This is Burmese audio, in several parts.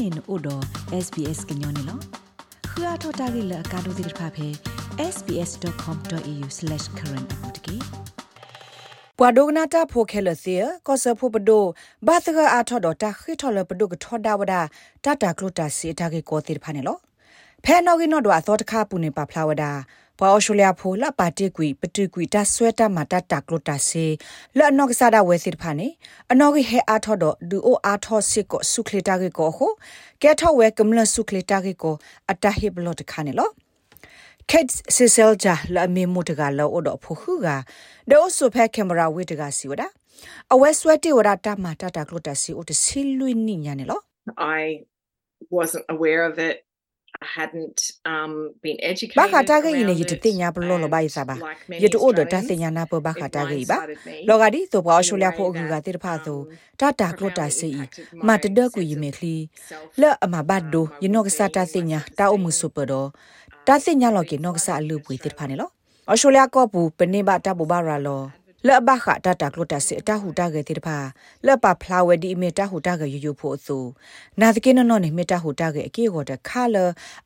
နေနို့တော့ SBS ကညောနေလောခရထတာဂိလကာဒိုဒိဖာဖေ sbs.com.au/current အပူတကေပွာဒိုဂနာတာဖိုခဲလစီကောဆဖိုပဒိုဘာသကအာထော်ဒတာခိထော်လပဒုကထော်ဒါဝဒတာတာကလုတာစီတာကေကိုတိဖာနေလောဖဲနော်ကိနော်ဒွာသောတခပူနေပါဖလာဝဒ ပွာအော်စတြေးလျဖိုလပါတိကွီပတိကွီတဆွဲတာမတတကလုတာစီလအနောက်ကစားတာဝဲစစ်ဖာနေအနောက်ကဟဲအားထော်တော့ဒူအိုအားထော်စစ်ကိုဆုခလတာကေကိုဟိုကဲထော်ဝဲကမလဆုခလတာကေကိုအတဟိဘလောတခါနေလော Kate Cecil ja la me mu daga lo odo phu khu ga de o so phe camera we daga si wada a we sweat ti wada ta ma ta ta klo ta si o de si lui ni nya ne lo I wasn't aware of it I hadn't um been educated ba kha ta ga yin ne yit ti nya blo lo ba isa ba yit o do ta ti nya na po ba kha ta ga ba lo ga di to ba australia pho gu ga ti pha so ta ta klo ta si ma ta de ku yi me khli la ama ba do yin no ga sa ta ti nya ta o mu so pa do တာစညာလောကေနော့ဆာလူပွေတိဖာနေလောအော်စတြေးလျကောပူပနေဘတာဘူဘာရာ လောလက်ဘခတာတာကလိုတာစီအတဟူတာကေတိဖာလက်ပဖလာဝဒီမီတာဟူတာကေယူယူဖို့အသူနာသကိနနောနေမီတာဟူတာကေအကေဟောတခါလ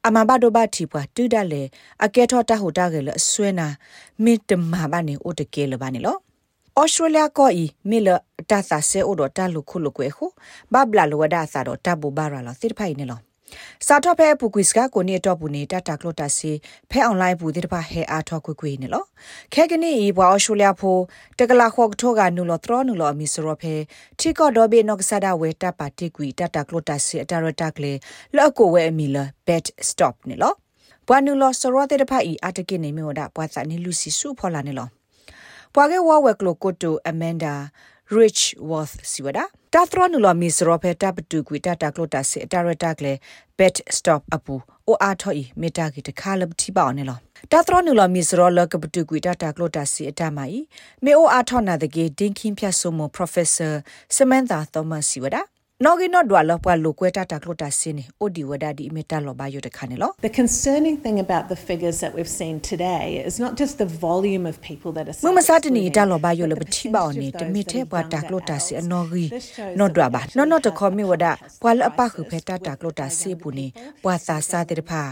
အမဘဒိုဘတီပွားတူဒလေအကေထောတာဟူတာကေလဆွဲနာမီတမဘာနေအိုတကေလဘာနေလောဩစတြေးလျကောဤမီလတာသာဆေအိုဒတာလူခုလကွေခုဘဘလာလောဝဒါသာတော့တဘူဘာရာလောတိဖိုင်နေလော စာတော့ဖဲပူကွီစကကိုနေတော့ဘူးနေတာတာကလို့တာစီဖဲအွန်လိုင်းဘူးဒီတပါဟဲအားထောက်ကွကွေနေလောခဲကနေဤဘွာအော်ရှိုလျာဖိုတကလာခေါကထောကနူလောထရနူလောအမီစရောဖဲတီကောဒေါ်ဘေနော့ကဆာဒါဝဲတာပါတိကွီတာတာကလို့တာစီအတာရတာကလေလော့ကိုဝဲအမီလာဘက်စတော့နေလောဘွာနူလောစရောတဲ့တဖာဤအတကိနေမျိုးဒါဘွာစာနေလူစီစုဖော်လာနေလောဘွာကေဝဝဲကလိုကိုတိုအမန်ဒါ rich worth siwada ta thro nu lo mi sro phe ta ptu kwi ta ta klo ta se ta ra ta kle bet stop apu o a tho i meta ki ta kha lab thi ba ne lo ta thro nu lo mi sro lo ka ptu kwi ta ta klo ta se ta mai me o a tho na de ge din kin phya so mo professor samantha thomas siwada နော်ဂီနော်ဒွာလောပွာလိုကွဲတာတာကလိုတာစင်းနေအိုဒီဝဒါဒီမီတာလောဘာယိုတခါနေလော The concerning thing about the figures that we've seen today is not just the volume of people that are မမစတနီတာလောဘာယိုလပတိပါနေတမီထဲပွာတာကလိုတာစီအနော်ဂီနော်ဒွာဘာနော်နော်တခေါ်မီဝဒါပွာလအပခုဖဲတာတာကလိုတာစီပူနေပွာသာစာတေဖာ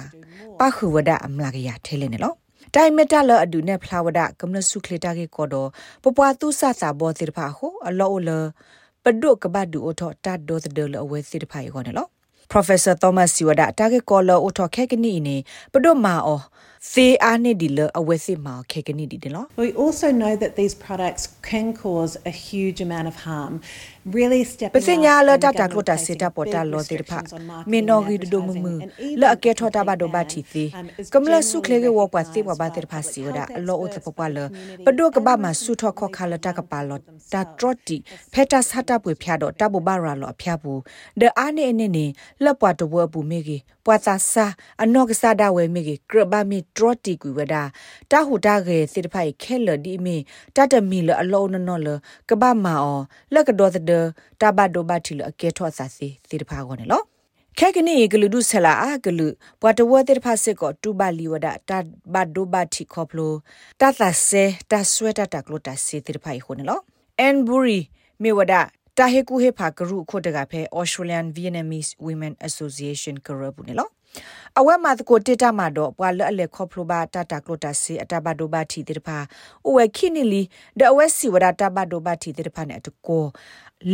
ပခုဝဒါအမလာကရထဲလေနေလောတိုင်မတလအဒူနဲ့ဖလာဝဒကမ္လစုခလတာကေကောဒပပွားသူဆာစာဘောတေဖာဟိုအလောလ ပဒုကဘဒူအထောတတ်ဒိုဒလအဝဲစီတဖိုင်ခေါ်နော် Professor Thomas Siwada တာကေကောလအထောခဲကနီနေပဒုမာအောသေအားနေဒီလအဝဲစစ်မှာခေကနီဒီတယ်နော် We also know that these products can cause a huge amount of harm Really stepping ပစညာလတတာကလတာစေတာပေါ်တာလောတေဖာမင်းတော်ဂီဒိုမမလအကေထောတာဘဒိုဘတီသီကမလဆုခလေကေဝပွားသေဘဘာတေဖာစီဝဒအလောအတပပလပဒုကဘမဆုထောခောခါလတာကပါလောတာထရတီဖက်တာစတာပွေဖျားတော့တဘဘာရာလောအဖျားဘူးဒအာနေအနေနေလပွားတဝဘူးမေကြီးပွာသာစာအနောကစားဒါဝဲမေကြီးကရဘမီထရတီကွေဝဒတာဟူတာကေစေတဖိုင်ခဲလဒီမီတတမီလအလောနနောလကဘမာအောလကဒေါ်ဒတာဘဒိုဘတီလအကေထောဆာစီစေတဖာကောနေလောခဲကနီဂလူဒုဆလာအဂလူပွာတဝတဲ့ဖာစစ်ကိုတူဘလီဝဒတာဘဒိုဘတီခေါပလိုတာသဆေတာဆွဲတာတကလိုတာစီတိဖိုင်ခုန်လောအန်ဘူရီမေဝဒ တာဟေကူဟေဖာကရုခိုတကဖဲ Australian Vietnamese Women Association ကရဘူးနေလောအဝဲမှာကိုတေတာမှာတော့ပွာလအလေခေါပလိုဘာတာတာကလိုတာစီအတဘဒိုဘာတီတေဖာအဝဲခိနီလီဒအဝဲစီဝဒတာဘဒိုဘာတီတေဖာနဲ့အတကို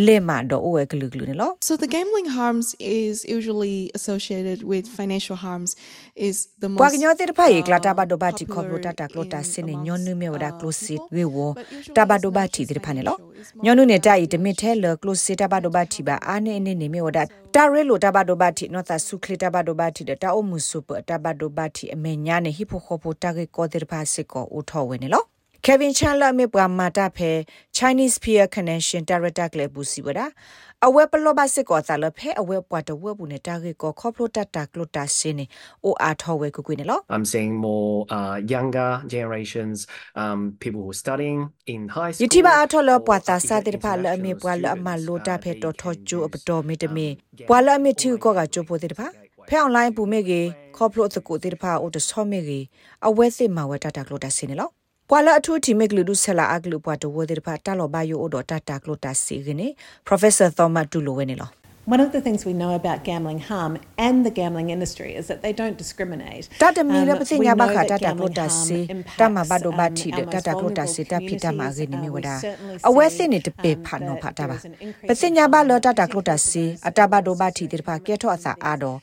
လေမာတော့အဝဲကလူကလူနော် So the gambling harms is usually associated with financial harms is the most ပွာကညောတဲ့ဖိုင်ကလာတာဘဒိုဘာတီခေါပလိုတာတာကလိုတာစနေညွန်နုမြေဝဒကလိုစီဝေဝတာဘဒိုဘာတီတေဖာနဲ့လော ညွန်နုနဲ့တိုင်တမစ်ထဲလကလိုစီတာဘဒိုဘာတီဘာအာနေနေနေမြေဝဒတာရဲလိုတာဘဒိုဘာတီနော်တာဆုခလီတာဘဒိုဘာတီတာအုံမှုစုပတာဘဒိုဘာတီအမေညာနေဟိဖိုခိုပိုတာကေကောတေဖာစစ်ကိုဦးထော်ဝင်နေလော Kevin Chandler မြေပွားမာတာဖဲ Chinese Peer Connection Director ကလေးဘူးစီဝဒအဝဲပလောဘစစ်ကောသာလဖဲအဝဲပွားတဝဲဘူးနေတာကေကောခေါပလိုတတာကလိုတာစင်းနေအိုအားထောဝဲကွကွနေလော I'm seeing more uh, younger generations um people who are studying in high school ယတိဘာအထောလပွားတာစာတိဖာလအမေပွားလအမလိုတာဖဲတော်ထောကျိုအပတော်မေတမေပွားလအမေထူကောကကျိုပိုတိဖာဖဲအွန်လိုင်းပူမေကေခေါပလိုစကိုတိဖာအိုတဆောမေကေအဝဲစစ်မှာဝဲတတာကလိုတာစင်းနေလော ပွာလာအထူးတီမက်လူဒုဆလာအကလူပွားတဝဒေဖာတာလောဘယိုအိုဒတာတာကလိုတာစီဂနေ Professor Thomas Tulo ဝနေလော One of the things we know about gambling harm and the gambling industry is that they don't discriminate. တတမီရပစညာဘခတာတာကလိုတာစီတမဘဒိုဘတီတတာကလိုတာစီတဖိတမဂိနေမီဝဒအဝဲစနေတပေဖာနောဖာတာပါပစညာဘလတတာကလိုတာစီအတဘဒိုဘတီတေဖာကဲထောအစာအာတော့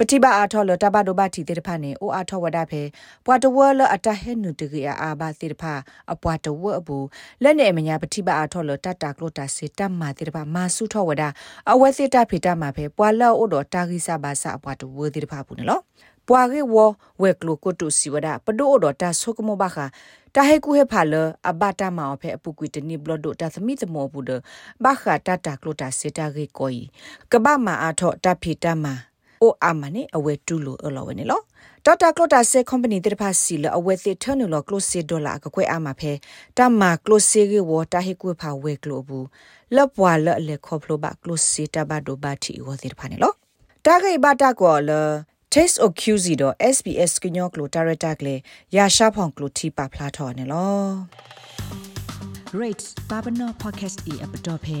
ပွာတဝဲလောအိုတော့တာဂိစဘာစာတေဖာနေလောပတိပါအားထောလတဘဒိုဘတီတေဖာနေအိုအားထောဝဒဖေပွာတဝဲလအတဟဲနုတကြီးအာဘာတေဖာအပွာတဝဲအဘူလက်နေမညာပတိပါအားထောလတတာကလိုတာစေတမတေဖာမာစုထောဝဒအဝဲစေတဖေတမဖေပွာလောအိုတော့တာဂိစဘာစာအပွာတဝဲတေဖာဘူးနော်ပွာကေဝဝဲကလိုကိုတုစီဝဒပဒိုတော့တာဆုကမောဘခာတာဟေကူဟေဖာလအဘတာမောဖေအပုကွီတနိဘလဒိုတာသမိတမောဘူးဒဘခာတတာကလိုတာစေတာကေကိုီကဘာမာအထောတဖိတမ အိုအာမနေအဝဲတူလိုအလောဝနေလောဒေါက်တာကလိုတာဆေကုမ္ပဏီတေဖာစီလအဝဲသေထနူလောကလိုစီဒေါ်လာကကွဲအာမဖဲတမကလိုစီကေဝတာဟေကူဖာဝဲကလိုဘူးလပွာလလေခေါဖလိုဘကလိုစီတဘဒိုဘာတီဝသေဖာနေလောတာဂေဘတာကောလ Taste of QZ တော့ SBS ကညောကလိုတာရတာကလေရာရှာဖောင်ကလိုတီပါဖလာထော်နေလော Rate Babano Podcast e app dot phe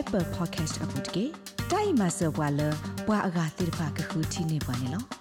Apple Podcast app တကေ တိုင်မဆဝါလဘွာအဂါတိရပါကခုတီနေပါနေလော